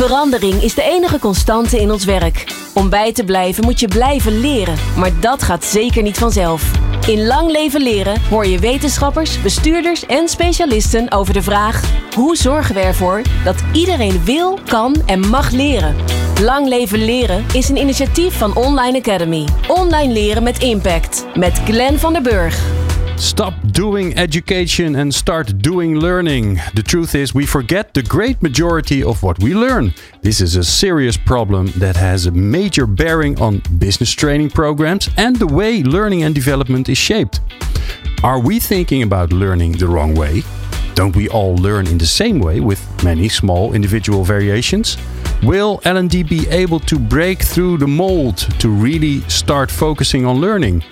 Verandering is de enige constante in ons werk. Om bij te blijven moet je blijven leren, maar dat gaat zeker niet vanzelf. In Lang Leven Leren hoor je wetenschappers, bestuurders en specialisten over de vraag: hoe zorgen we ervoor dat iedereen wil, kan en mag leren? Lang Leven Leren is een initiatief van Online Academy. Online leren met impact. Met Glenn van der Burg. Stop doing education and start doing learning. The truth is, we forget the great majority of what we learn. This is a serious problem that has a major bearing on business training programs and the way learning and development is shaped. Are we thinking about learning the wrong way? Don't we all learn in the same way with many small individual variations? Will L&D be able to break through the mold to really start focusing on learning?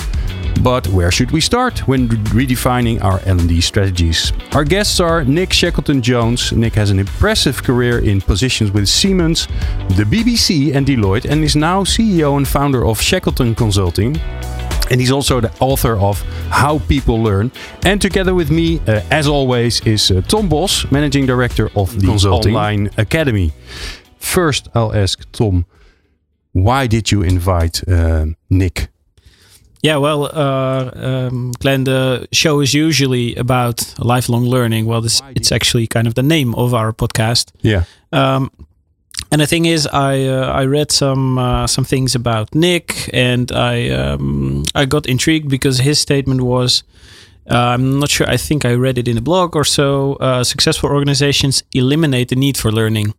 But where should we start when redefining our L&D strategies? Our guests are Nick Shackleton Jones. Nick has an impressive career in positions with Siemens, the BBC, and Deloitte, and is now CEO and founder of Shackleton Consulting. And he's also the author of How People Learn. And together with me, uh, as always, is uh, Tom Bos, Managing Director of the Consulting Online Academy. First, I'll ask Tom, why did you invite uh, Nick yeah, well, uh, um, Glenn, the show is usually about lifelong learning. Well, this it's actually kind of the name of our podcast. Yeah. Um, and the thing is, I uh, I read some uh, some things about Nick, and I um, I got intrigued because his statement was. Uh, I'm not sure. I think I read it in a blog or so. Uh, successful organizations eliminate the need for learning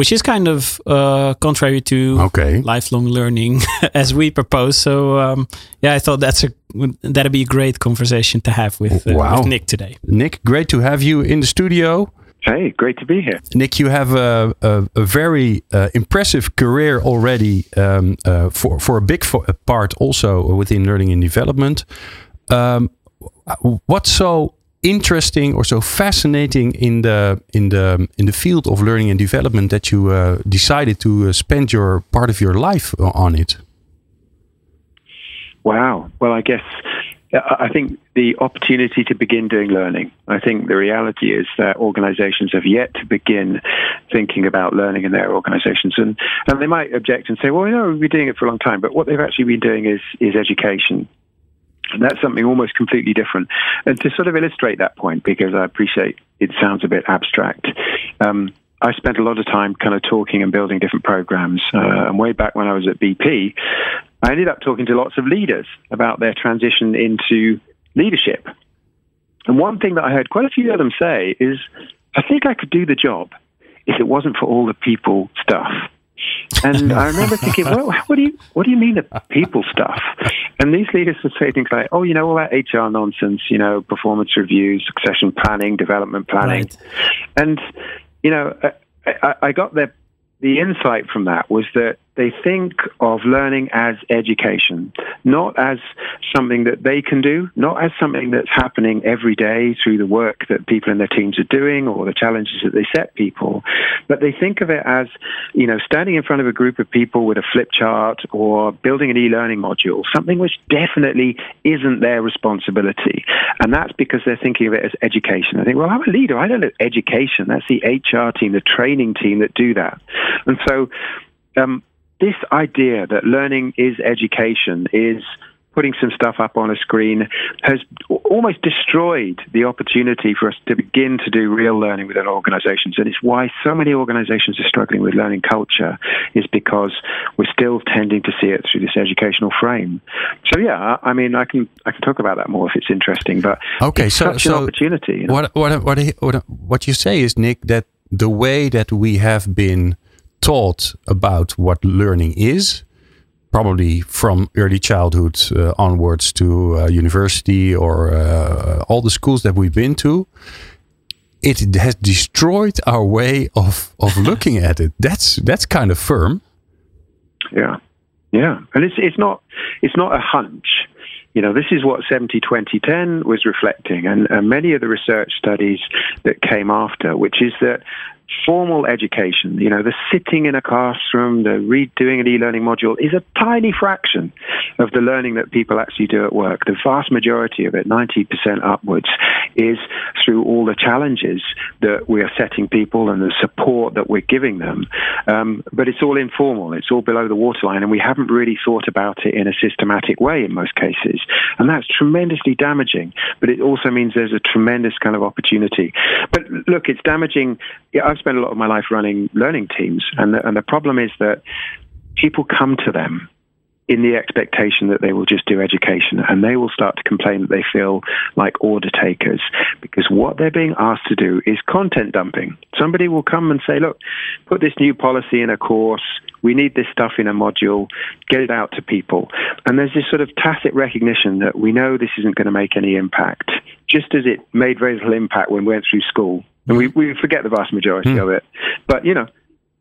which is kind of uh, contrary to okay. lifelong learning as we propose. So um, yeah, I thought that's a that'd be a great conversation to have with, uh, wow. with Nick today. Nick, great to have you in the studio. Hey, great to be here. Nick, you have a, a, a very uh, impressive career already um, uh, for, for a big part also within learning and development. Um, what's so interesting or so fascinating in the in the in the field of learning and development that you uh, decided to uh, spend your part of your life on it? Wow. Well, I guess I think the opportunity to begin doing learning. I think the reality is that organizations have yet to begin thinking about learning in their organizations. And, and they might object and say, well, you know, we've been doing it for a long time. But what they've actually been doing is, is education. And that's something almost completely different. And to sort of illustrate that point, because I appreciate it sounds a bit abstract, um, I spent a lot of time kind of talking and building different programs. Uh, and way back when I was at BP, I ended up talking to lots of leaders about their transition into leadership. And one thing that I heard quite a few of them say is, I think I could do the job if it wasn't for all the people stuff. And I remember thinking, well, what do you what do you mean the people stuff? And these leaders would say things like, oh, you know, all that HR nonsense, you know, performance reviews, succession planning, development planning, right. and you know, I, I got the the insight from that was that they think of learning as education, not as something that they can do, not as something that's happening every day through the work that people in their teams are doing or the challenges that they set people, but they think of it as, you know, standing in front of a group of people with a flip chart or building an e-learning module, something which definitely isn't their responsibility. And that's because they're thinking of it as education. I think, well, I'm a leader. I don't know education. That's the HR team, the training team that do that. And so, um, this idea that learning is education is putting some stuff up on a screen has almost destroyed the opportunity for us to begin to do real learning within organizations. And it's why so many organizations are struggling with learning culture is because we're still tending to see it through this educational frame. So yeah, I mean, I can I can talk about that more if it's interesting, but okay, so, such so an opportunity. You know? what, what, what, what, what you say is, Nick, that the way that we have been taught about what learning is, probably from early childhood uh, onwards to uh, university or uh, all the schools that we've been to, it has destroyed our way of, of looking at it. That's that's kind of firm. Yeah, yeah, and it's it's not it's not a hunch. You know, this is what 70 20 10 was reflecting, and, and many of the research studies that came after, which is that formal education, you know, the sitting in a classroom, the redoing an e-learning module is a tiny fraction of the learning that people actually do at work. The vast majority of it, 90% upwards, is through all the challenges that we are setting people and the support that we're giving them. Um, but it's all informal. It's all below the waterline, and we haven't really thought about it in a systematic way in most cases. And that's tremendously damaging, but it also means there's a tremendous kind of opportunity. But look, it's damaging. I've spent a lot of my life running learning teams, and the, and the problem is that people come to them in the expectation that they will just do education and they will start to complain that they feel like order takers because what they're being asked to do is content dumping. Somebody will come and say, look, put this new policy in a course. We need this stuff in a module. Get it out to people. And there's this sort of tacit recognition that we know this isn't going to make any impact, just as it made very little impact when we went through school. And we, we forget the vast majority mm. of it. But, you know,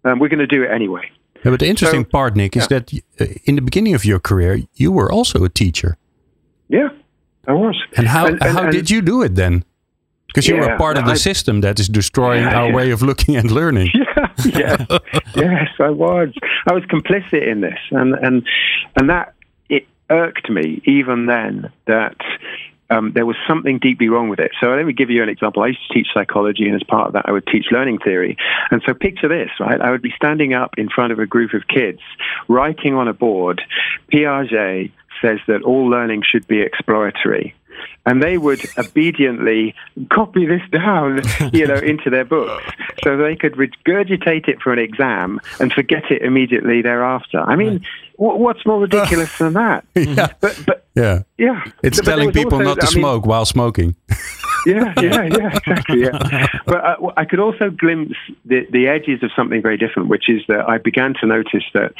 um, we're going to do it anyway. Yeah, but the interesting so, part, Nick, is yeah. that uh, in the beginning of your career, you were also a teacher. Yeah, I was. And how and, and, how and, did you do it then? Because you yeah, were part of the I, system that is destroying our way of looking and learning. Yeah, yeah, yes, I was. I was complicit in this, and and and that it irked me even then that um, there was something deeply wrong with it. So let me give you an example. I used to teach psychology, and as part of that, I would teach learning theory. And so picture this, right? I would be standing up in front of a group of kids, writing on a board, Piaget says that all learning should be exploratory and they would obediently copy this down, you know, into their books, so they could regurgitate it for an exam and forget it immediately thereafter. I mean, what's more ridiculous than that? yeah. But, but yeah, yeah, it's telling people also, not to I smoke mean, while smoking. yeah, yeah, yeah, exactly. Yeah. But uh, I could also glimpse the, the edges of something very different, which is that I began to notice that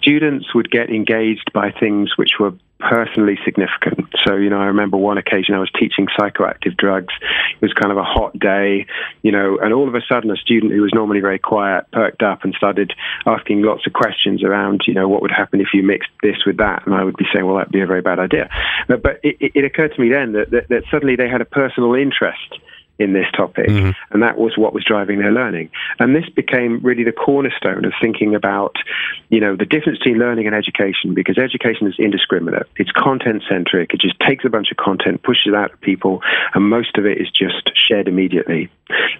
students would get engaged by things which were personally significant. So, you know, I remember one occasion I was teaching psychoactive drugs. It was kind of a hot day, you know, and all of a sudden a student who was normally very quiet perked up and started asking lots of questions around, you know, what would happen if you mixed this with that? And I would be saying, well, that'd be a very bad idea. But, but it, it occurred to me then that, that, that suddenly they had a personal interest in this topic. Mm-hmm. And that was what was driving their learning. And this became really the cornerstone of thinking about, you know, the difference between learning and education, because education is indiscriminate. It's content centric. It just takes a bunch of content, pushes it out to people, and most of it is just shared immediately.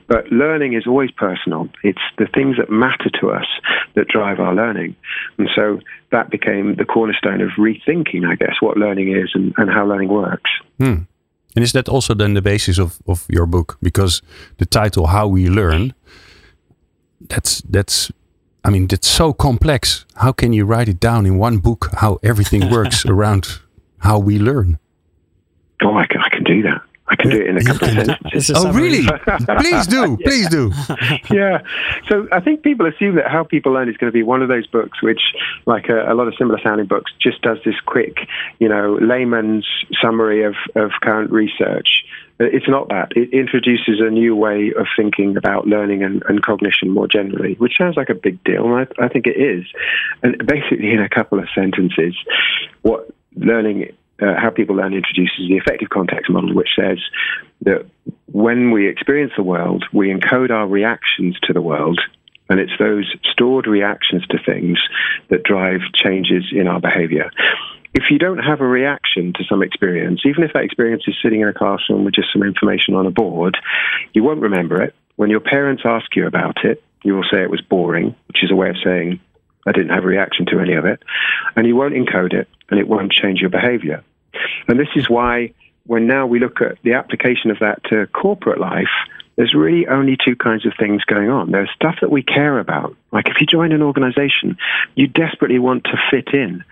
But learning is always personal. It's the things that matter to us that drive our learning. And so that became the cornerstone of rethinking, I guess, what learning is and, and how learning works. Hmm. And is that also then the basis of, of your book? Because the title "How We Learn," that's that's, I mean, that's so complex. How can you write it down in one book? How everything works around how we learn? Oh, I can, I can do that. I can do it in a couple of sentences. Oh, really? please do. Please do. yeah. So I think people assume that How People Learn is going to be one of those books which, like a, a, lot of similar sounding books, just does this quick, you know, layman's summary of, of current research. Uh, it's not that. It introduces a new way of thinking about learning and, and cognition more generally, which sounds like a big deal, and I, I think it is. And basically, in a couple of sentences, what learning uh, how people learn introduces the affective context model, which says that when we experience the world, we encode our reactions to the world, and it's those stored reactions to things that drive changes in our behavior. If you don't have a reaction to some experience, even if that experience is sitting in a classroom with just some information on a board, you won't remember it. When your parents ask you about it, you will say it was boring, which is a way of saying I didn't have a reaction to any of it. And you won't encode it and it won't change your behavior. And this is why when now we look at the application of that to corporate life, there's really only two kinds of things going on. There's stuff that we care about. Like if you join an organization, you desperately want to fit in.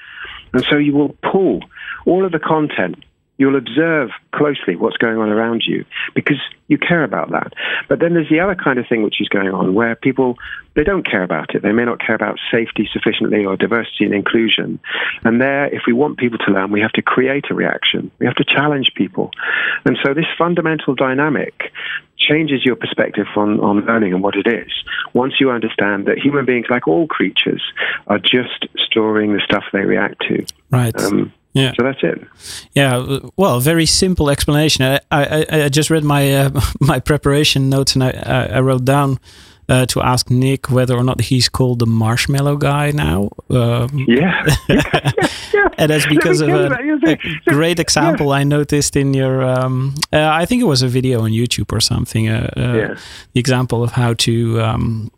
And so you will pull all of the content You'll observe closely what's going on around you because you care about that. But then there's the other kind of thing which is going on where people they don't care about it. They may not care about safety sufficiently or diversity and inclusion. And there, if we want people to learn, we have to create a reaction. We have to challenge people. And so this fundamental dynamic changes your perspective on, on learning and what it is. Once you understand that human beings, like all creatures, are just storing the stuff they react to. Right. Um, yeah. So that's it. Yeah. Well, very simple explanation. I I, I just read my uh, my preparation notes and I I wrote down uh, to ask Nick whether or not he's called the marshmallow guy now. Um, yeah. yeah. and that's because of a, a, great example yeah. I noticed in your, um, uh, I think it was a video on YouTube or something, uh, uh yeah. the example of how to. Um,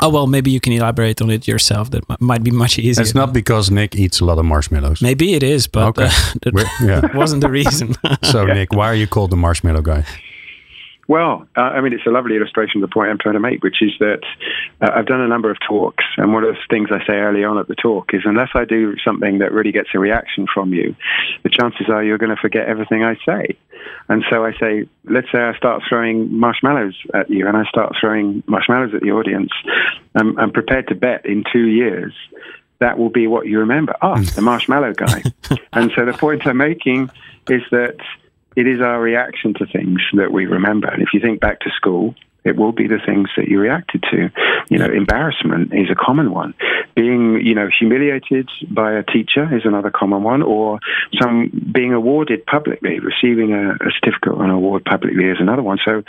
oh well, maybe you can elaborate on it yourself. That might be much easier. It's not because Nick eats a lot of marshmallows. Maybe it is, but okay. Uh, that yeah. wasn't the reason. so, Nick, why are you called the marshmallow guy? Well, uh, I mean, it's a lovely illustration of the point I'm trying to make, which is that uh, I've done a number of talks, and one of the things I say early on at the talk is unless I do something that really gets a reaction from you, the chances are you're going to forget everything I say. And so I say, let's say I start throwing marshmallows at you, and I start throwing marshmallows at the audience. I'm, I'm prepared to bet in two years that will be what you remember. Ah, oh, the marshmallow guy. and so the point I'm making is that it is our reaction to things that we remember. And if you think back to school, it will be the things that you reacted to. You know, embarrassment is a common one. Being, you know, humiliated by a teacher is another common one, or some being awarded publicly, receiving a, a certificate or an award publicly is another one. So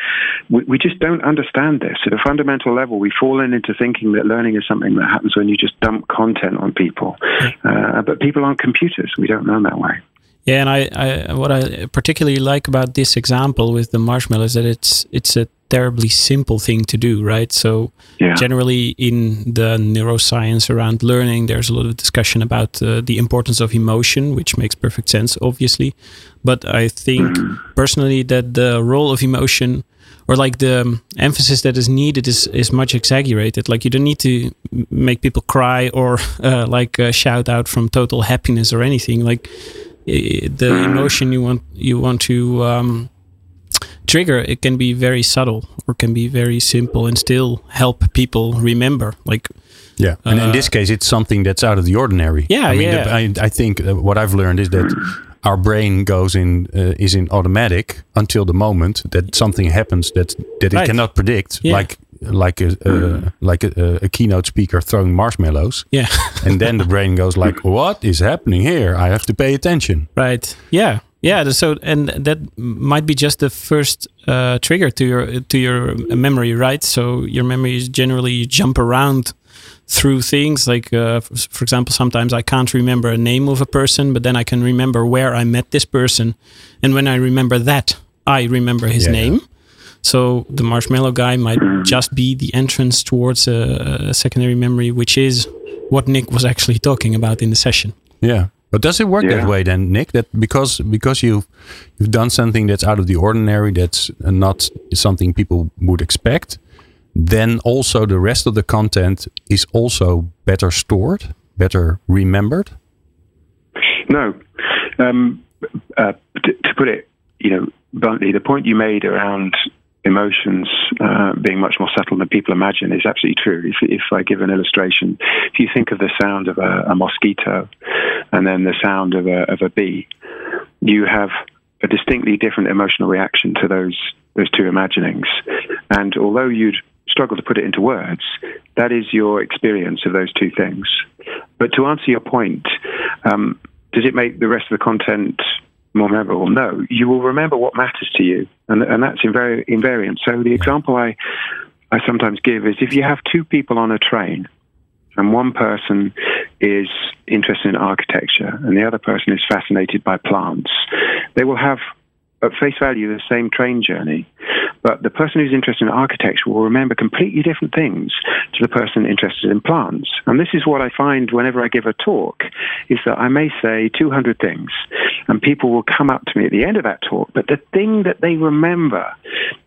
we, we just don't understand this. At a fundamental level, we've fallen into thinking that learning is something that happens when you just dump content on people. Uh, but people aren't computers. We don't learn that way. Yeah, and I, I, what I particularly like about this example with the marshmallow is that it's it's a terribly simple thing to do, right? So yeah. generally in the neuroscience around learning, there's a lot of discussion about uh, the importance of emotion, which makes perfect sense, obviously. But I think mm-hmm. personally that the role of emotion or like the emphasis that is needed is is much exaggerated. Like you don't need to make people cry or uh, like uh, shout out from total happiness or anything. Like the emotion you want you want to um, trigger it can be very subtle or can be very simple and still help people remember like yeah and uh, in this case it's something that's out of the ordinary yeah i mean yeah. The, I, I think what i've learned is that our brain goes in uh, is in automatic until the moment that something happens that that right. it cannot predict yeah. like like a uh, like a, a, keynote speaker throwing marshmallows. Yeah, and then the brain goes like, "What is happening here? I have to pay attention." Right. Yeah. Yeah. So and that might be just the first uh, trigger to your to your memory, right? So your memory is generally you jump around through things like uh, for example sometimes i can't remember a name of a person but then i can remember where i met this person and when i remember that i remember his yeah, name. So the marshmallow guy might just be the entrance towards a, a, secondary memory, which is what Nick was actually talking about in the session. Yeah. But does it work yeah. that way then, Nick? That because because you've you've done something that's out of the ordinary, that's not something people would expect, then also the rest of the content is also better stored, better remembered. No, um, uh, to, to put it, you know, bluntly, the point you made around emotions uh, being much more subtle than people imagine is absolutely true. If, if I give an illustration, if you think of the sound of a, a mosquito and then the sound of a, of a bee, you have a distinctly different emotional reaction to those those two imaginings. And although you'd struggle to put it into words, that is your experience of those two things. But to answer your point, um, does it make the rest of the content more memorable. No, you will remember what matters to you, and and that's invari- invariant. So the example I I sometimes give is if you have two people on a train, and one person is interested in architecture and the other person is fascinated by plants, they will have at face value the same train journey, but the person who's interested in architecture will remember completely different things to the person interested in plants. And this is what I find whenever I give a talk, is that I may say 200 things, and people will come up to me at the end of that talk, but the thing that they remember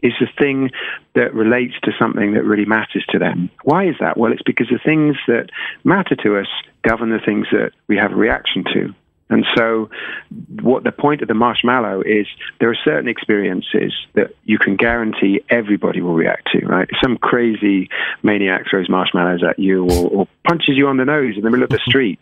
is the thing that relates to something that really matters to them. Why is that? Well, it's because the things that matter to us govern the things that we have a reaction to. And so, what the point of the marshmallow is, there are certain experiences that you can guarantee everybody will react to, right? If some crazy maniac throws marshmallows at you or, or, punches you on the nose in the middle of the street,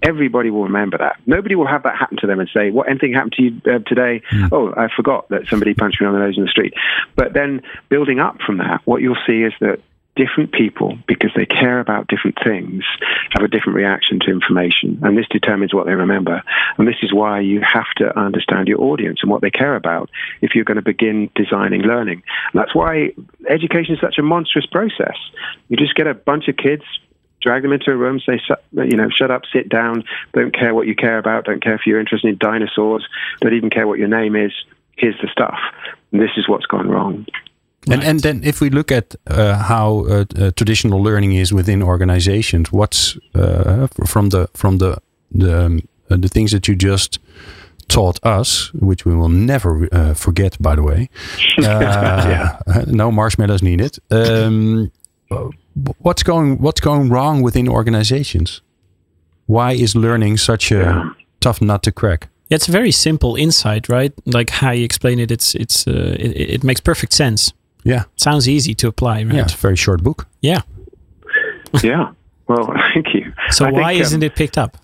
everybody will remember that. Nobody will have that happen to them and say, What, anything happened to you uh, today? Mm. Oh, I forgot that somebody punched me on the nose in the street. But then, building up from that, what you'll see is that different people, because they care about different things have a different reaction to information, and this determines what they remember. And this is why you have to understand your audience and what they care about if you're going to begin designing learning. And that's why education is such a monstrous process. You just get a bunch of kids, drag them into a room, say, you know, shut up, sit down, don't care what you care about, don't care if you're interested in dinosaurs, don't even care what your name is. Here's the stuff. And this is what's gone wrong. And and then if we look at uh, how uh, uh, traditional learning is within organizations, what's uh, from the from the the um, uh, the things that you just taught us, which we will never uh, forget, by the way. yeah. No marshmallows needed. Um, what's going What's going wrong within organizations? Why is learning such a yeah. tough nut to crack? Yeah, it's a very simple insight, right? Like how you explain it, it's it's it, it makes perfect sense. Yeah. Sounds easy to apply, right? Yeah, it's a very short book. Yeah. yeah. Well, thank you. So I why think, isn't um, it picked up?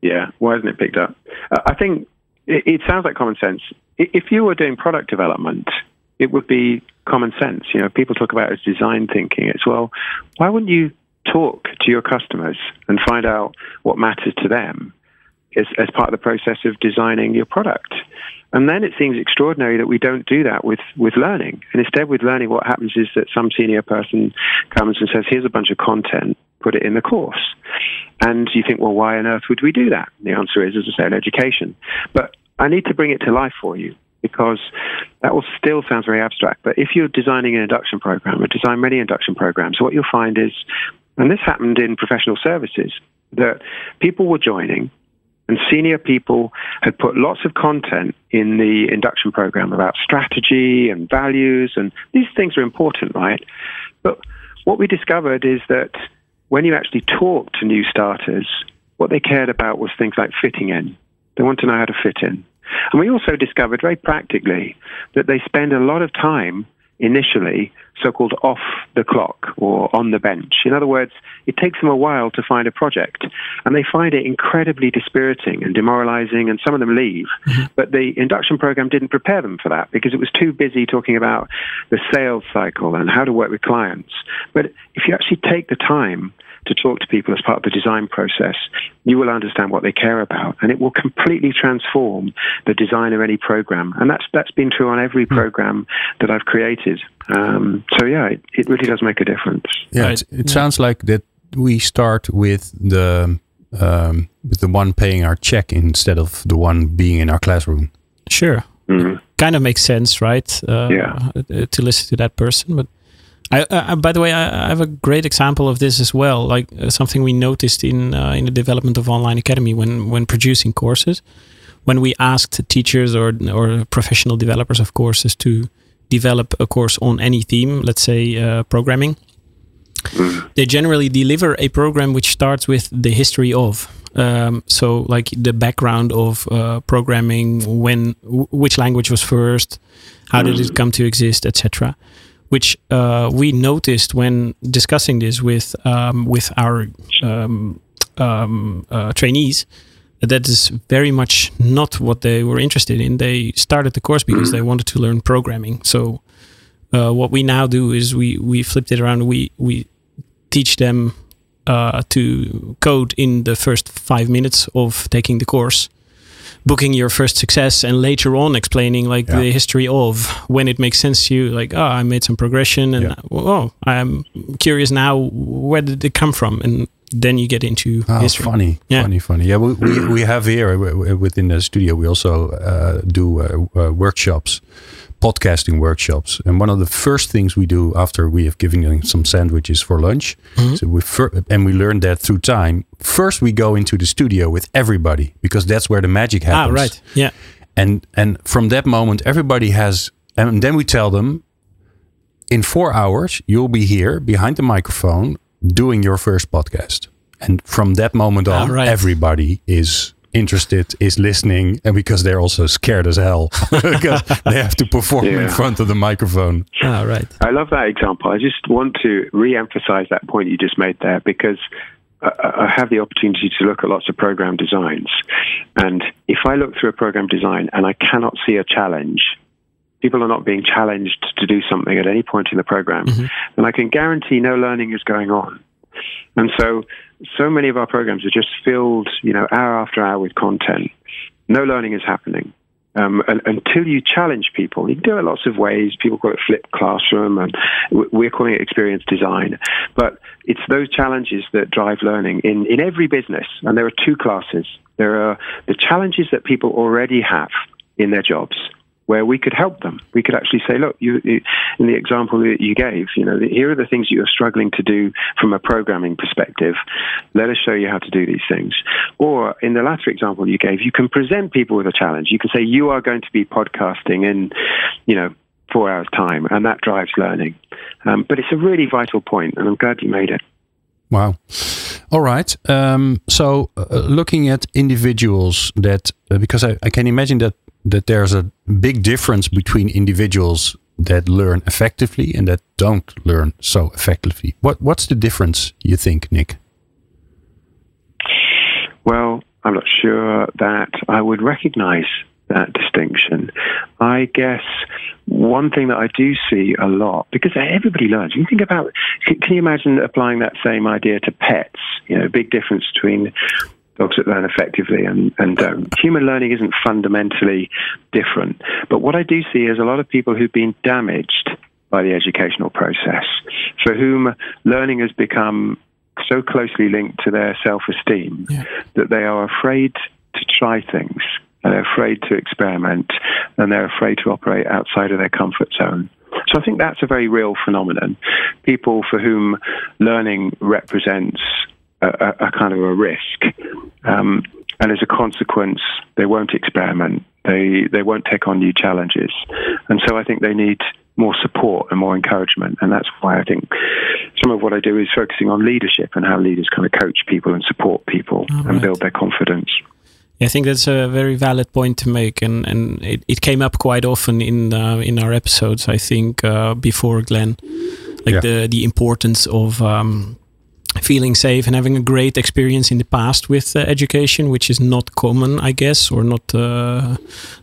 Yeah, why isn't it picked up? Uh, I think it, it, sounds like common sense. If you were doing product development, it would be common sense. You know, people talk about it as design thinking. It's well, why wouldn't you talk to your customers and find out what matters to them as, as part of the process of designing your product? And then it seems extraordinary that we don't do that with, with learning. And instead, with learning, what happens is that some senior person comes and says, here's a bunch of content, put it in the course. And you think, well, why on earth would we do that? The answer is, as I said, education. But I need to bring it to life for you because that will still sounds very abstract. But if you're designing an induction program or design many induction programs, what you'll find is, and this happened in professional services, that people were joining and senior people had put lots of content in the induction program about strategy and values, and these things are important, right? But what we discovered is that when you actually talk to new starters, what they cared about was things like fitting in. They want to know how to fit in. And we also discovered very practically that they spend a lot of time initially so-called off the clock or on the bench. In other words, it takes them a while to find a project, and they find it incredibly dispiriting and demoralizing, and some of them leave. Mm-hmm. But the induction program didn't prepare them for that because it was too busy talking about the sales cycle and how to work with clients. But if you actually take the time to talk to people as part of the design process, you will understand what they care about, and it will completely transform the design of any program. And that's that's been true on every hmm. program that I've created. Um, so yeah, it, it, really does make a difference. Yeah, it, it sounds like that we start with the um, with the one paying our check instead of the one being in our classroom. Sure. Mm-hmm. Kind of makes sense, right? Uh, yeah. To listen to that person, but I, uh, by the way, I, I, have a great example of this as well. Like uh, something we noticed in uh, in the development of online academy when when producing courses, when we asked teachers or or professional developers of courses to develop a course on any theme, let's say uh, programming, they generally deliver a program which starts with the history of. Um, so like the background of uh, programming, when which language was first, how did it come to exist, etc which uh, we noticed when discussing this with um, with our um, um, uh, trainees. That is very much not what they were interested in. They started the course because they wanted to learn programming. So uh, what we now do is we we flipped it around. We we teach them uh, to code in the first five minutes of taking the course booking your first success and later on explaining like yeah. the history of when it makes sense to you like oh i made some progression and yeah. oh i'm curious now where did it come from and then you get into oh, history. funny yeah. funny funny yeah we, we, we have here within the studio we also uh, do uh, uh, workshops podcasting workshops. And one of the first things we do after we have given them some sandwiches for lunch, mm-hmm. so we fir- and we learned that through time. First, we go into the studio with everybody because that's where the magic ah, happens. Ah, right. Yeah. And and from that moment, everybody has, and then we tell them, in four hours, you'll be here behind the microphone doing your first podcast. And from that moment on, ah, right. everybody is interested is listening and because they're also scared as hell because they have to perform yeah. in front of the microphone. Ah, right. I love that example. I just want to re-emphasize that point you just made there because I have the opportunity to look at lots of program designs. And if I look through a program design and I cannot see a challenge, people are not being challenged to do something at any point in the program, mm-hmm. then I can guarantee no learning is going on. And so, so many of our programs are just filled, you know, hour after hour with content. No learning is happening. Um, and, until you challenge people, you can do it lots of ways. People call it flipped classroom, and we're calling it experience design. But it's those challenges that drive learning in, in every business. And there are two classes. There are the challenges that people already have in their jobs, where we could help them. We could actually say, look, you, you, in the example that you gave, you know, here are the things you're struggling to do from a programming perspective. Let us show you how to do these things. Or in the latter example you gave, you can present people with a challenge. You can say, you are going to be podcasting in, you know, four hours time, and that drives learning. Um, but it's a really vital point, and I'm glad you made it. Wow. All right. Um, so, uh, looking at individuals that, uh, because I, I, can imagine that that there's a big difference between individuals that learn effectively and that don't learn so effectively. What what's the difference you think, Nick? Well, I'm not sure that I would recognize that distinction. I guess one thing that I do see a lot, because everybody learns. You think about, can you imagine applying that same idea to pets? You know, big difference between dogs that learn effectively and, and don't. Human learning isn't fundamentally different. But what I do see is a lot of people who've been damaged by the educational process, for whom learning has become so closely linked to their self esteem yeah. that they are afraid to try things and they're afraid to experiment and they're afraid to operate outside of their comfort zone. So I think that's a very real phenomenon. People for whom learning represents a, a kind of a risk. Um, and as a consequence, they won't experiment. They they won't take on new challenges, and so I think they need more support and more encouragement. And that's why I think some of what I do is focusing on leadership and how leaders kind of coach people and support people and right. build their confidence. I think that's a very valid point to make, and and it, it came up quite often in uh, in our episodes. I think uh, before Glenn, like yeah. the the importance of um, feeling safe and having a great experience in the past with uh, education, which is not common, I guess, or not uh,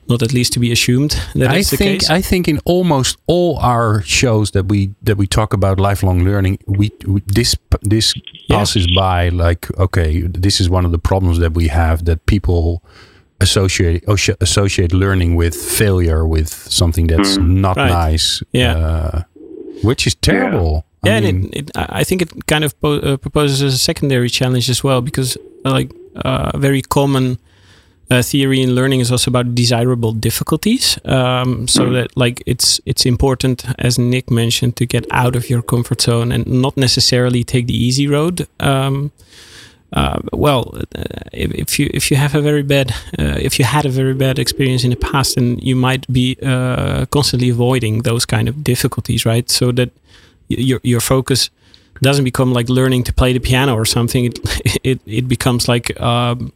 not at least to be assumed that I think case. I think in almost all our shows that we that we talk about lifelong learning, we, we this this yeah. passes by like okay, this is one of the problems that we have that people associate associate learning with failure with something that's mm. not right. nice. Yeah. Uh, which is terrible. Yeah. I yeah, mean, and it, it, I think it kind of uh, proposes a secondary challenge as well because, uh, like, uh, very common uh, theory in learning is also about desirable difficulties. Um, so mm. that, like, it's it's important, as Nick mentioned, to get out of your comfort zone and not necessarily take the easy road. Um, uh, well, uh, if, if, you if you have a very bad if you had a very bad experience in the past, then you might be constantly avoiding those kind of difficulties, right? So that your your focus doesn't become like learning to play the piano or something. It it it becomes like um,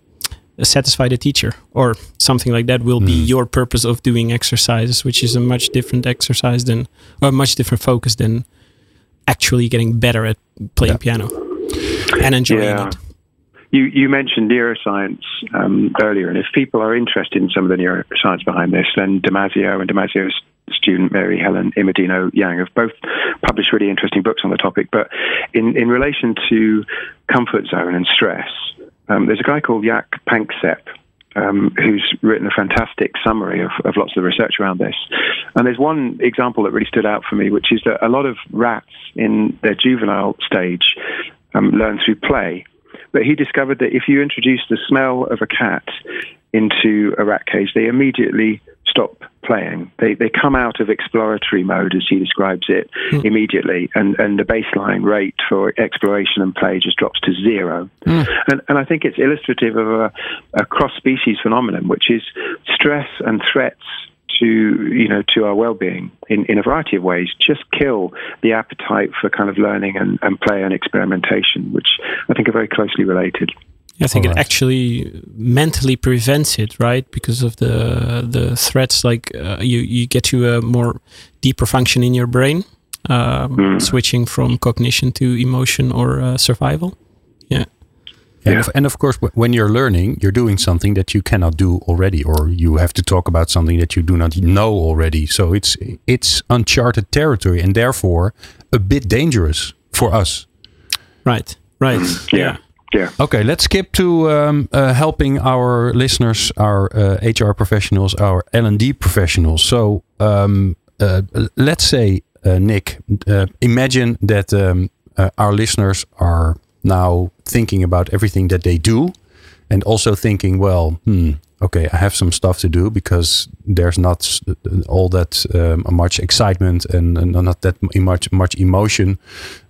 satisfy the teacher or something like that will mm. be hmm. your purpose of doing exercises, which is a much different exercise than or a much different focus than actually getting better at playing yeah. piano and enjoying yeah. it. You, you mentioned neuroscience um, earlier, and if people are interested in some of the neuroscience behind this, then Damasio and Damasio's student Mary Helen Immordino Yang have both published really interesting books on the topic. But in, in relation to comfort zone and stress, um, there's a guy called Jaak Panksepp um, who's written a fantastic summary of, of, lots of the research around this. And there's one example that really stood out for me, which is that a lot of rats in their juvenile stage um, learn through play. But he discovered that if you introduce the smell of a cat into a rat cage, they immediately stop playing. They they come out of exploratory mode, as he describes it, mm. immediately, and, and the baseline rate for exploration and play just drops to zero. Mm. And and I think it's illustrative of a, a cross species phenomenon, which is stress and threats to you know to our well-being in, in a variety of ways just kill the appetite for kind of learning and, and play and experimentation which i think are very closely related I think right. it actually mentally prevents it, right? Because of the the threats, like uh, you you get to a more deeper function in your brain, um, mm. switching from cognition to emotion or uh, survival. Yeah. And, yeah. Of, and of course, when you're learning, you're doing something that you cannot do already, or you have to talk about something that you do not know already. So it's it's uncharted territory, and therefore a bit dangerous for us. Right. Right. Mm, yeah. Yeah. Okay, let's skip to um, uh, helping our listeners, our uh, HR professionals, our L and D professionals. So um, uh, let's say, uh, Nick, uh, imagine that um, uh, our listeners are now thinking about everything that they do, and also thinking, well, hmm, okay, I have some stuff to do because there's not all that um, much excitement and, and, not that much much emotion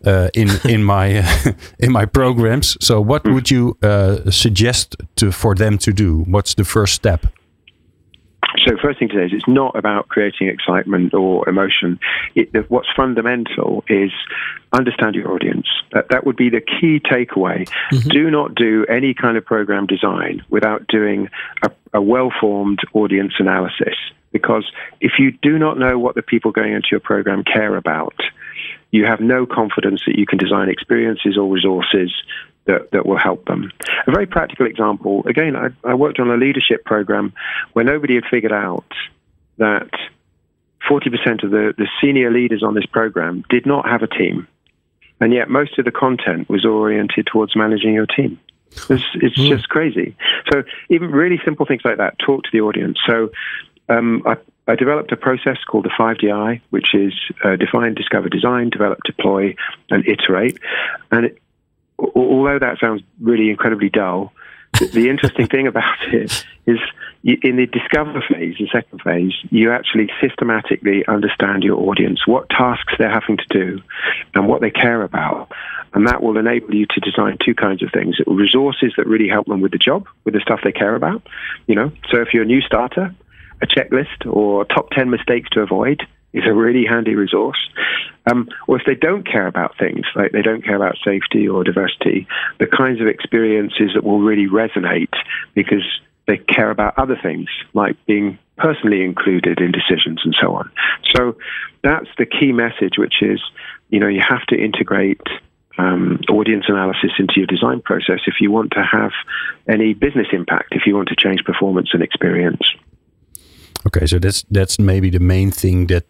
uh, in in my in my programs. So, what hmm. would you uh, suggest to for them to do? What's the first step? So, first thing to say is it's not about creating excitement or emotion. It, what's fundamental is understand your audience. That, that would be the key takeaway. Mm-hmm. Do not do any kind of program design without doing a, a well formed audience analysis. Because if you do not know what the people going into your program care about, you have no confidence that you can design experiences or resources that, that will help them. A very practical example again, I, I worked on a leadership program where nobody had figured out that 40% of the, the senior leaders on this program did not have a team. And yet, most of the content was oriented towards managing your team. It's, it's mm. just crazy. So, even really simple things like that talk to the audience. So, um, I, I, developed a process called the 5DI, which is uh, define, discover, design, develop, deploy, and iterate. And it, although that sounds really incredibly dull, the interesting thing about it is in the discover phase, the second phase, you actually systematically understand your audience, what tasks they're having to do, and what they care about. And that will enable you to design two kinds of things resources that really help them with the job, with the stuff they care about. You know, so if you're a new starter, a checklist or top 10 mistakes to avoid is a really handy resource. Um, or if they don't care about things, like they don't care about safety or diversity, the kinds of experiences that will really resonate because they care about other things, like being personally included in decisions and so on. So that's the key message, which is, you know, you have to integrate um, audience analysis into your design process if you want to have any business impact, if you want to change performance and experience. Okay, so that's that's maybe the main thing that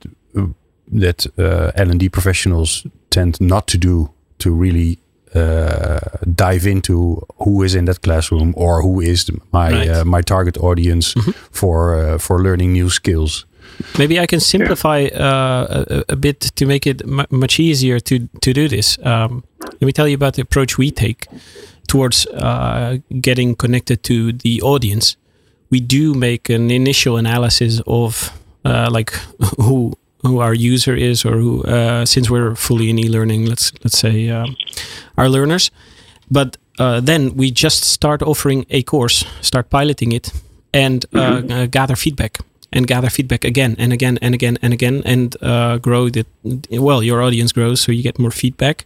that uh, L and D professionals tend not to do to really uh, dive into who is in that classroom or who is my right. uh, my target audience mm -hmm. for uh, for learning new skills. Maybe I can simplify uh, a, a, bit to make it much easier to to do this. Um, let me tell you about the approach we take towards uh, getting connected to the audience we do make an initial analysis of uh, like who who our user is or who uh, since we're fully in e-learning let's let's say um, our learners but uh, then we just start offering a course start piloting it and mm-hmm. Uh, gather feedback and gather feedback again and again and again and again and uh, grow the well your audience grows so you get more feedback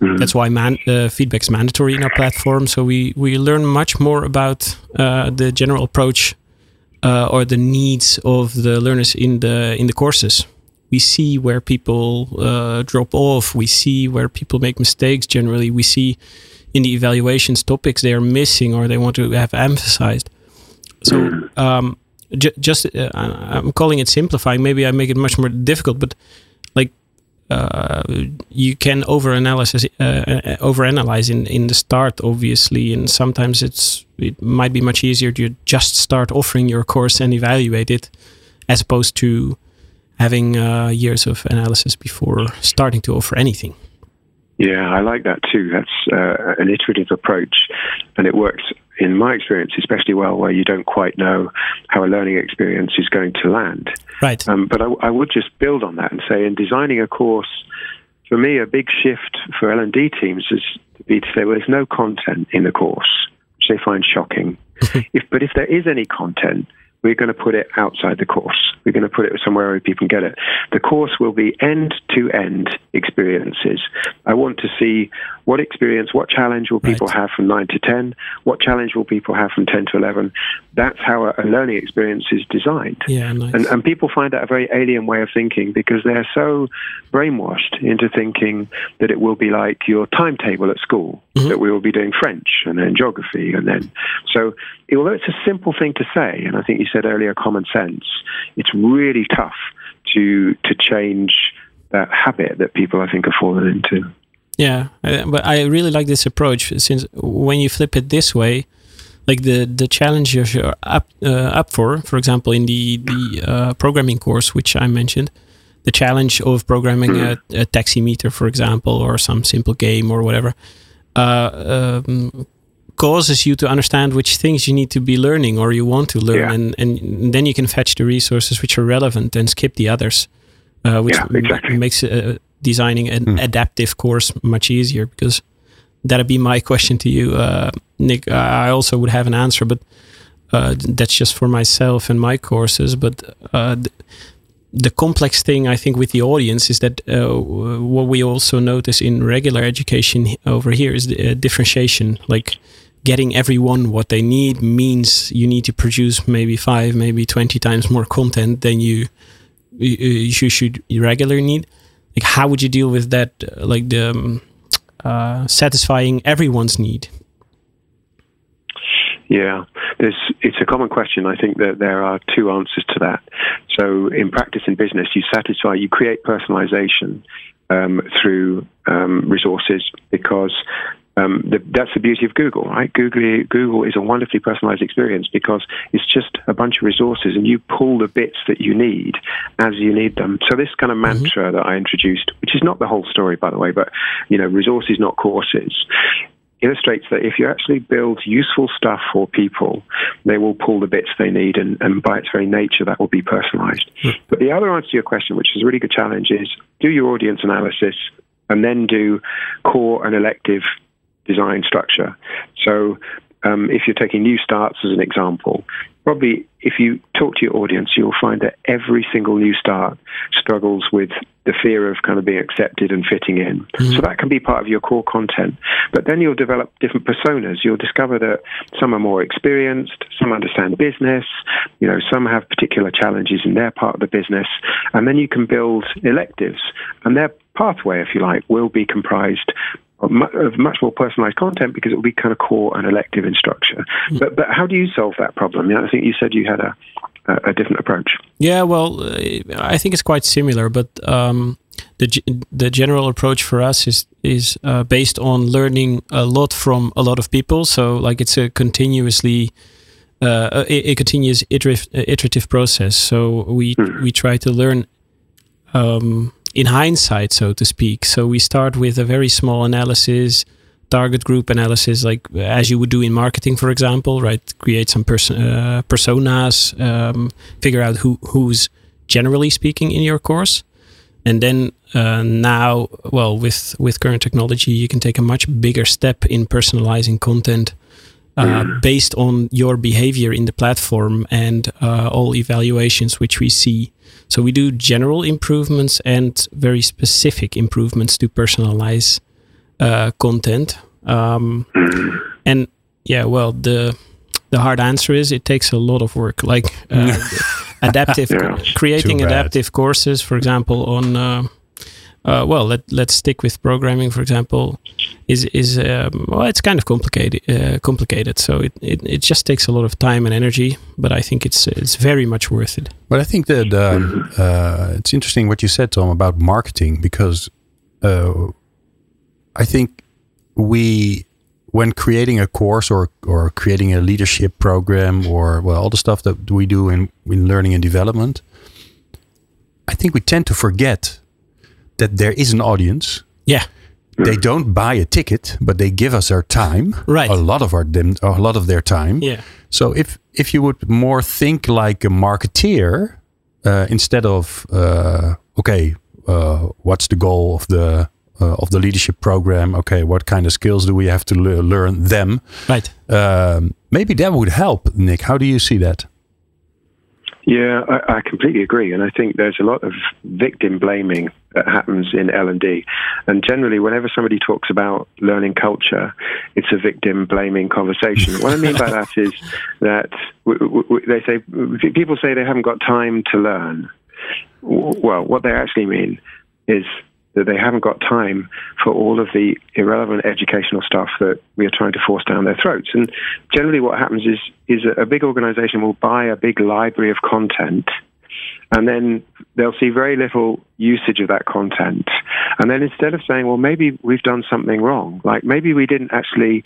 Mm-hmm. That's why man, uh, feedback is mandatory in our platform. So we, we learn much more about uh, the general approach uh, or the needs of the learners in the in the courses. We see where people uh, drop off. We see where people make mistakes. Generally, we see in the evaluations topics they are missing or they want to have emphasized. So mm-hmm. um, just uh, I'm calling it simplifying. Maybe I make it much more difficult, but like uh, you can overanalyze uh, uh, overanalyze in in the start, obviously, and sometimes it's it might be much easier to just start offering your course and evaluate it, as opposed to having uh, years of analysis before starting to offer anything. Yeah, I like that too. That's uh, an iterative approach, and it works in my experience, especially well where you don't quite know how a learning experience is going to land. Right. Um, but I, I, would just build on that and say, in designing a course, for me, a big shift for L and D teams is to be to say, well, there's no content in the course, which they find shocking. if, but if there is any content, we're going to put it outside the course. We're going to put it somewhere where people can get it. The course will be end to end experiences. I want to see what experience, what challenge will people right. have from 9 to 10? What challenge will people have from 10 to 11? That's how a, a learning experience is designed. Yeah, nice. and, and people find that a very alien way of thinking because they're so brainwashed into thinking that it will be like your timetable at school, mm-hmm. that we will be doing French and then geography. And then, so although it's a simple thing to say, and I think you said earlier common sense, it's really tough to, to change that habit that people, I think, have fallen into. Yeah, but I really like this approach since when you flip it this way, like the the challenge you're up uh, up for, for example, in the the uh, programming course which I mentioned, the challenge of programming a, a taximeter, for example, or some simple game or whatever, uh, um, causes you to understand which things you need to be learning or you want to learn, Yeah. and and then you can fetch the resources which are relevant and skip the others, uh, which Yeah, exactly. makes uh, designing an adaptive course much easier because that'd be my question to you, uh, Nick. I also would have an answer, but uh, that's just for myself and my courses. But uh, th- the complex thing I think with the audience is that uh, what we also notice in regular education over here is the uh, differentiation, like. Getting everyone what they need means you need to produce maybe five, maybe twenty times more content than you you, you should regularly need. Like, how would you deal with that? uh, Like the um, uh, satisfying everyone's need. Yeah, there's, it's a common question. I think that there are two answers to that. So, in practice in business, you satisfy, you create personalization um, through um, resources because um, the, that's the beauty of Google, right? Google, Google is a wonderfully personalized experience because it's just a bunch of resources and you pull the bits that you need as you need them. So, this kind of mantra that I introduced, which is not the whole story, by the way, but you know, resources, not courses illustrates that if you actually build useful stuff for people, they will pull the bits they need, and, and by its very nature, that will be personalized. But the other answer to your question, which is a really good challenge, is do your audience analysis and then do core and elective design structure. So um, if you're taking new starts as an example, probably if you talk to your audience, you'll find that every single new start struggles with the fear of kind of being accepted and fitting in. So that can be part of your core content. But then you'll develop different personas. You'll discover that some are more experienced, some understand business, you know, some have particular challenges in their part of the business, and then you can build electives, and their pathway, if you like, will be comprised of much more personalized content because it will be kind of core and elective in structure. But but how do you solve that problem? Yeah, I think you said you had a a, a different approach. Yeah, well, I think it's quite similar, but um, the the general approach for us is is uh, based on learning a lot from a lot of people. So like it's a continuously uh, a, a continuous iterative, iterative process. So we we try to learn um, in hindsight, so to speak. So we start with a very small analysis, target group analysis, like as you would do in marketing, for example, right? Create some pers- uh, personas, um, figure out who who's generally speaking in your course, and then uh, now, well, with with current technology, you can take a much bigger step in personalizing content. Uh, based on your behavior in the platform and uh, all evaluations which we see. So we do general improvements and very specific improvements to personalize uh, content. Um, and yeah, well, the the hard answer is it takes a lot of work. Like uh, adaptive, Yeah. creating adaptive courses, for example, on. Uh, well, let let's stick with programming, for example. Is is um, well, it's kind of complicated. Uh, complicated, so it, it it just takes a lot of time and energy. But I think it's it's very much worth it. But I think that um, uh, it's interesting what you said, Tom, about marketing because uh, I think we, when creating a course or or creating a leadership program or well, all the stuff that we do in in learning and development, I think we tend to forget that there is an audience. Yeah, They don't buy a ticket, but they give us their time. Right. A lot of our a lot of their time. yeah, So if if you would more think like a marketeer uh, instead of uh, okay, uh, what's the goal of the uh, of the leadership program? Okay, what kind of skills do we have to le- learn them? right. Um, maybe that would help, Nick. How do you see that? Yeah, I, I completely agree, and I think there's a lot of victim blaming that happens in L and D, and generally, whenever somebody talks about learning culture, it's a victim blaming conversation. what I mean by that is that w- w- they say people say they haven't got time to learn. Well, what they actually mean is that they haven't got time for all of the irrelevant educational stuff that we are trying to force down their throats. And generally, what happens is is a, big organization will buy a big library of content and then they'll see very little usage of that content. And then instead of saying, well, maybe we've done something wrong, like maybe we didn't actually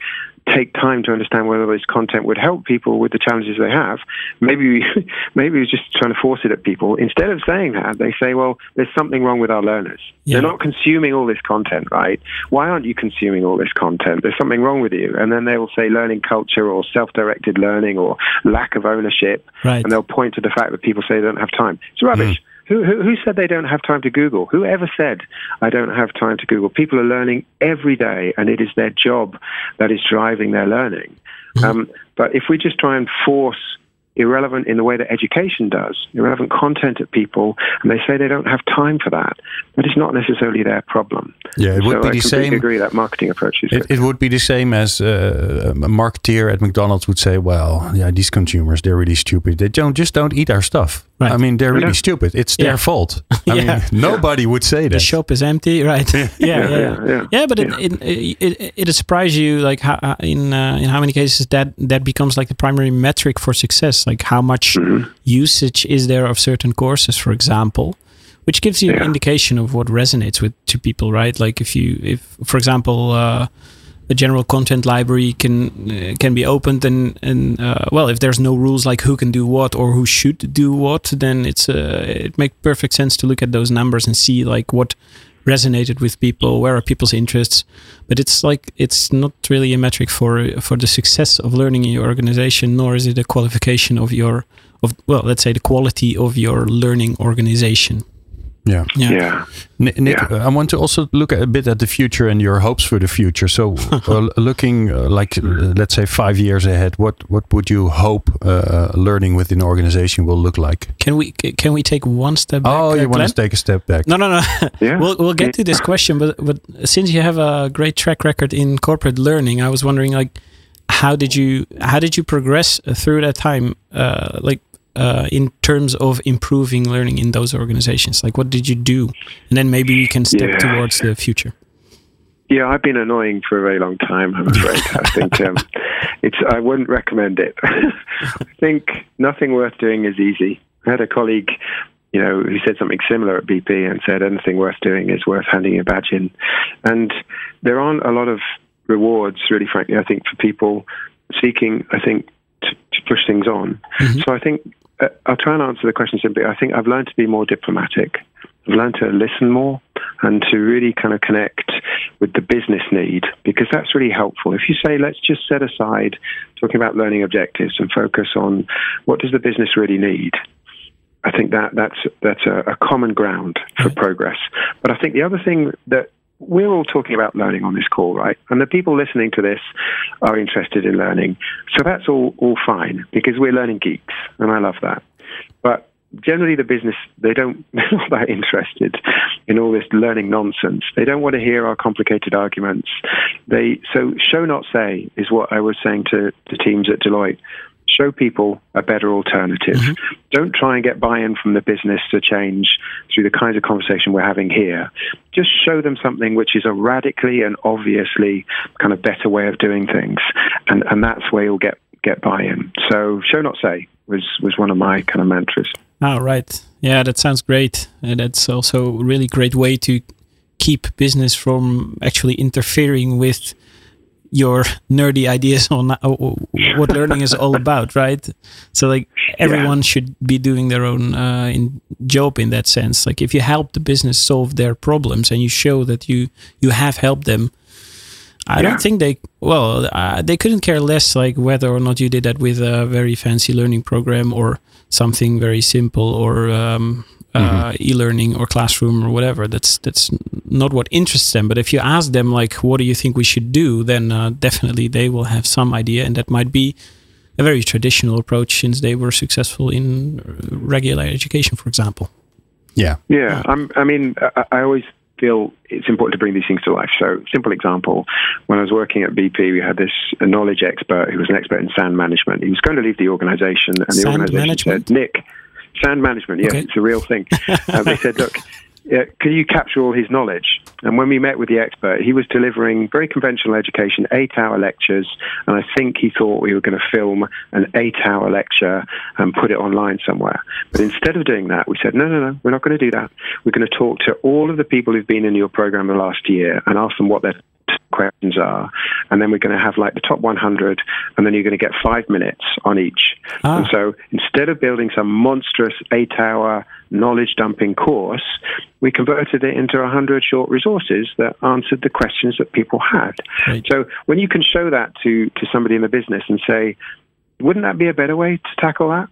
take time to understand whether this content would help people with the challenges they have, maybe we, maybe we're just trying to force it at people. Instead of saying that, they say, well, there's something wrong with our learners. Yeah. They're not consuming all this content, right? Why aren't you consuming all this content? There's something wrong with you. And then they will say learning culture or self-directed learning or lack of ownership. Right. And they'll point to the fact that people say they don't have time. It's rubbish. Mm. Who, who, who, said they don't have time to Google? Who ever said I don't have time to Google? People are learning every day, and it is their job that is driving their learning. Mm-hmm. Um, but if we just try and force irrelevant in the way that education does, irrelevant content at people, and they say they don't have time for that. But it's not necessarily their problem. Yeah, it would so be I the same. I agree that marketing approach is. It, it, would be the same as uh, a marketeer at McDonald's would say, "Well, yeah, these consumers they're really stupid. They don't just don't eat our stuff. Right. I mean, they're really stupid. It's yeah. their fault. I yeah. mean, nobody yeah. would say that. The shop is empty, right? yeah, yeah, yeah, yeah, But It, it, it, it surprised you, like how, in uh, in how many cases that that becomes like the primary metric for success. Like how much mm-hmm. usage is there of certain courses, for example, which gives you an indication of what resonates with to people, right? Like if you, if for example. Uh, a general content library can uh, can be opened and and uh, well if there's no rules like who can do what or who should do what then it's uh, it makes perfect sense to look at those numbers and see like what resonated with people where are people's interests. But it's like it's not really a metric for for the success of learning in your organization nor is it a qualification of your of well let's say the quality of your learning organization yeah. Yeah. yeah. Nick, yeah. I want to also look a bit at the future and your hopes for the future. So, uh, looking uh, like, uh, let's say, five years ahead, what, what would you hope uh, learning within an organization will look like? Can we can we take one step back? Oh, you want to take a step back? No, no, no. yeah. we'll, we'll get to this question. But, but since you have a great track record in corporate learning, I was wondering, like, how did you how did you progress through that time? Uh, like, uh, in terms of improving learning in those organizations? Like, what did you do? And then maybe we can step yeah. towards the future. Yeah, I've been annoying for a very long time. I'm afraid. I think um, it's. I wouldn't recommend it. I think nothing worth doing is easy. I had a colleague, you know, who said something similar at BP and said anything worth doing is worth handing a badge in. And there aren't a lot of rewards, really, frankly. I think for people seeking, I think, to, to push things on. Mm-hmm. So I think Uh, I'll try and answer the question simply. I think I've learned to be more diplomatic. I've learned to listen more and to really kind of connect with the business need because that's really helpful. If you say, let's just set aside talking about learning objectives and focus on what does the business really need, I think that that's that's a, a common ground for progress. But I think the other thing that we're all talking about learning on this call, right? And the people listening to this are interested in learning. So that's all, all fine because we're learning geeks, and I love that. But generally, the business, they don't, they're not that interested in all this learning nonsense. They don't want to hear our complicated arguments. They, so show not say is what I was saying to the teams at Deloitte show people a better alternative. Mm-hmm. Don't try and get buy in from the business to change through the kinds of conversation we're having here. Just show them something which is a radically and obviously kind of better way of doing things. And, and that's where you'll get, get buy in. So, show not say was, was one of my kind of mantras. Oh, right. Yeah, that sounds great. And that's also a really great way to keep business from actually interfering with your nerdy ideas on uh, what learning is all about, right? So like everyone yeah. should be doing their own uh, in job in that sense. Like if you help the business solve their problems and you show that you you have helped them, I yeah. don't think they well uh, they couldn't care less like whether or not you did that with a very fancy learning program or something very simple or um, mm-hmm. Uh, e-learning or classroom or whatever. That's that's not what interests them. But if you ask them like, "What do you think we should do?" then uh, definitely they will have some idea, and that might be a very traditional approach since they were successful in regular education, for example. Yeah, yeah. I'm, I mean, I, I always feel it's important to bring these things to life. So, simple example: when I was working at BP, we had this knowledge expert who was an expert in sand management. He was going to leave the organisation, and the organisation said, "Nick." Sand management, yes, okay. it's a real thing. uh, they said, look, uh, can you capture all his knowledge? And when we met with the expert, he was delivering very conventional education, eight-hour lectures, and I think he thought we were going to film an eight-hour lecture and put it online somewhere. But instead of doing that, we said, no, no, no, we're not going to do that. We're going to talk to all of the people who've been in your program the last year and ask them what their questions are, and then we're going to have like the top 100, and then you're going to get five minutes on each. Ah. And so instead of building some monstrous eight-hour knowledge dumping course, we converted it into 100 short resources that answered the questions that people had. Right. So when you can show that to to somebody in the business and say, wouldn't that be a better way to tackle that?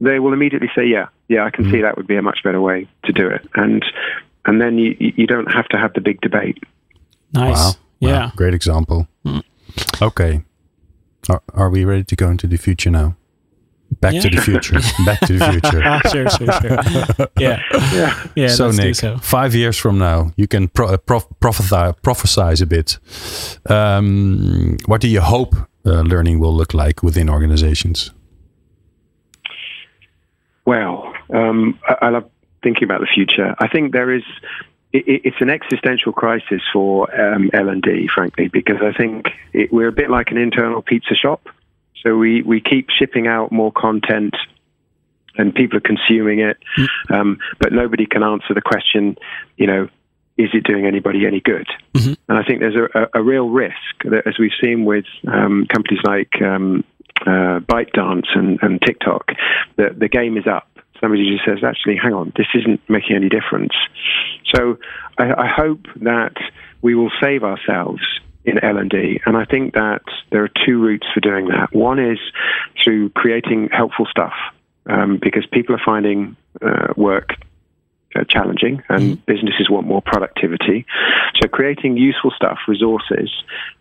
They will immediately say, yeah, yeah, I can see that would be a much better way to do it. And and then you you don't have to have the big debate. Nice. Wow. Yeah. Wow, great example. Okay. Are, are we ready to go into the future now? Back to the future. Back to the future. Sure, sure, sure. Yeah. Yeah. Yeah. so let's Nick, so. five years from now, you can pro- uh, prof- prophesy, prophesize a bit. Um, what do you hope uh, learning will look like within organizations? Well, um, I, I love thinking about the future. I think there is. It, it- it's an existential crisis for um, L and D, frankly, because I think it, we're a bit like an internal pizza shop. So we, we keep shipping out more content, and people are consuming it, um, but nobody can answer the question. You know, is it doing anybody any good? Mhm. And I think there's a, a, a real risk that, as we've seen with um, companies like um, uh, ByteDance and, and TikTok, that the game is up. Somebody just says, actually, hang on, this isn't making any difference. So I, I hope that we will save ourselves in L&D. And I think that there are two routes for doing that. One is through creating helpful stuff um, because people are finding uh, work uh, challenging and businesses want more productivity. So creating useful stuff, resources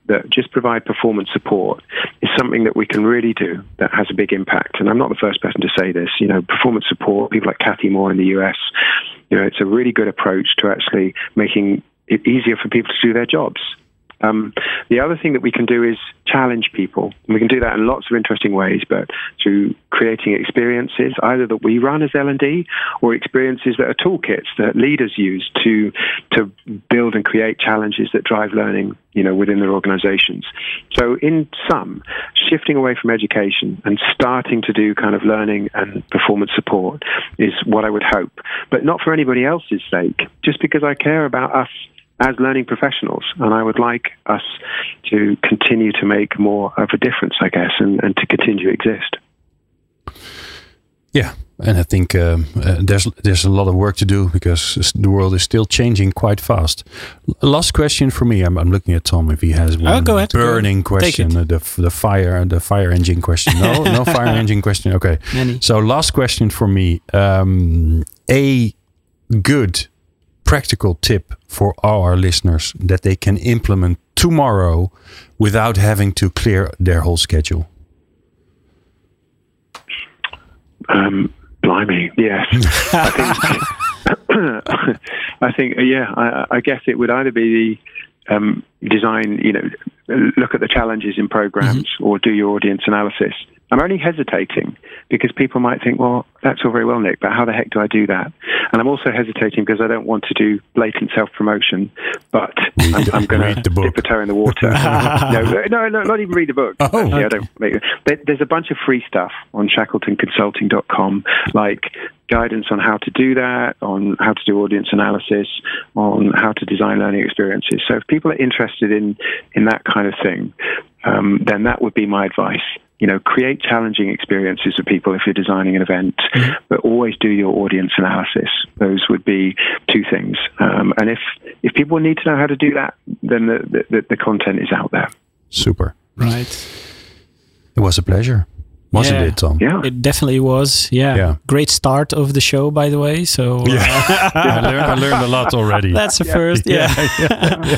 that just provide performance support is something that we can really do that has a big impact. And I'm not the first person to say this. You know, performance support, people like Cathy Moore in the US, you know, it's a really good approach to actually making it easier for people to do their jobs. Um, the other thing that we can do is challenge people. And we can do that in lots of interesting ways, but through creating experiences, either that we run as L&D or experiences that are toolkits that leaders use to to build and create challenges that drive learning, you know, within their organizations. So in sum, shifting away from education and starting to do kind of learning and performance support is what I would hope, but not for anybody else's sake, just because I care about us as learning professionals. And I would like us to continue to make more of a difference, I guess, and, and to continue to exist. Yeah, and I think um, uh, there's there's a lot of work to do because the world is still changing quite fast. L- Last question for me. I'm, I'm looking at Tom if he has one Oh, go ahead, go burning ahead. Question. uh, The the fire the fire engine question. No, no fire engine question. Okay. Many. So last question for me. Um, a good practical tip for all our listeners that they can implement tomorrow without having to clear their whole schedule. Um, blimey, yes. I think, I think, yeah. I, I guess it would either be the um, design, you know, look at the challenges in programs, or do your audience analysis. I'm only hesitating because people might think, well, that's all very well, Nick, but how the heck do I do that? And I'm also hesitating because I don't want to do blatant self promotion, but I'm, I'm going to dip a toe in the water. no, no, no, not even read the book. Oh, Actually, I don't make There's a bunch of free stuff on shackletonconsulting.com, like guidance on how to do that, on how to do audience analysis, on how to design learning experiences. So if people are interested in in that kind of thing, um, then that would be my advice. You know, create challenging experiences for people if you're designing an event, but always do your audience analysis. Those would be two things. Um, and if if people need to know how to do that, then the, the, the content is out there. Super. Right. It was a pleasure. Wasn't Yeah. it, Tom? Yeah. It definitely was. Yeah. Yeah. Great start of the show, by the way. So uh, I, learned, I learned a lot already. that's the first. Yeah.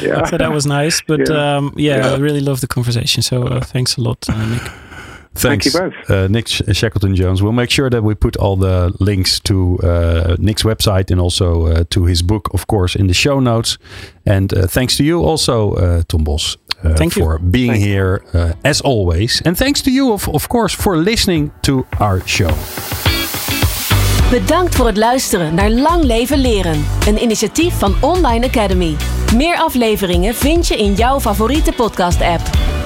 Yeah. so that was nice. But Yeah. um, yeah, Yeah. I really love the conversation. So uh, thanks a lot, uh, Nick. Thank Thanks, you both. Uh, Nick Sh- Shackleton Jones. We'll make sure that we put all the links to uh, Nick's website and also uh, to his book, of course, in the show notes. And uh, thanks to you also, uh, Tom Bos, uh, Thank you. for being Thank here eh, as always. And thanks to you, of, of course, for listening to our show. Bedankt voor het luisteren naar Lang Leven Leren, een initiatief van Online Academy. Meer afleveringen vind je in jouw favoriete podcast-app.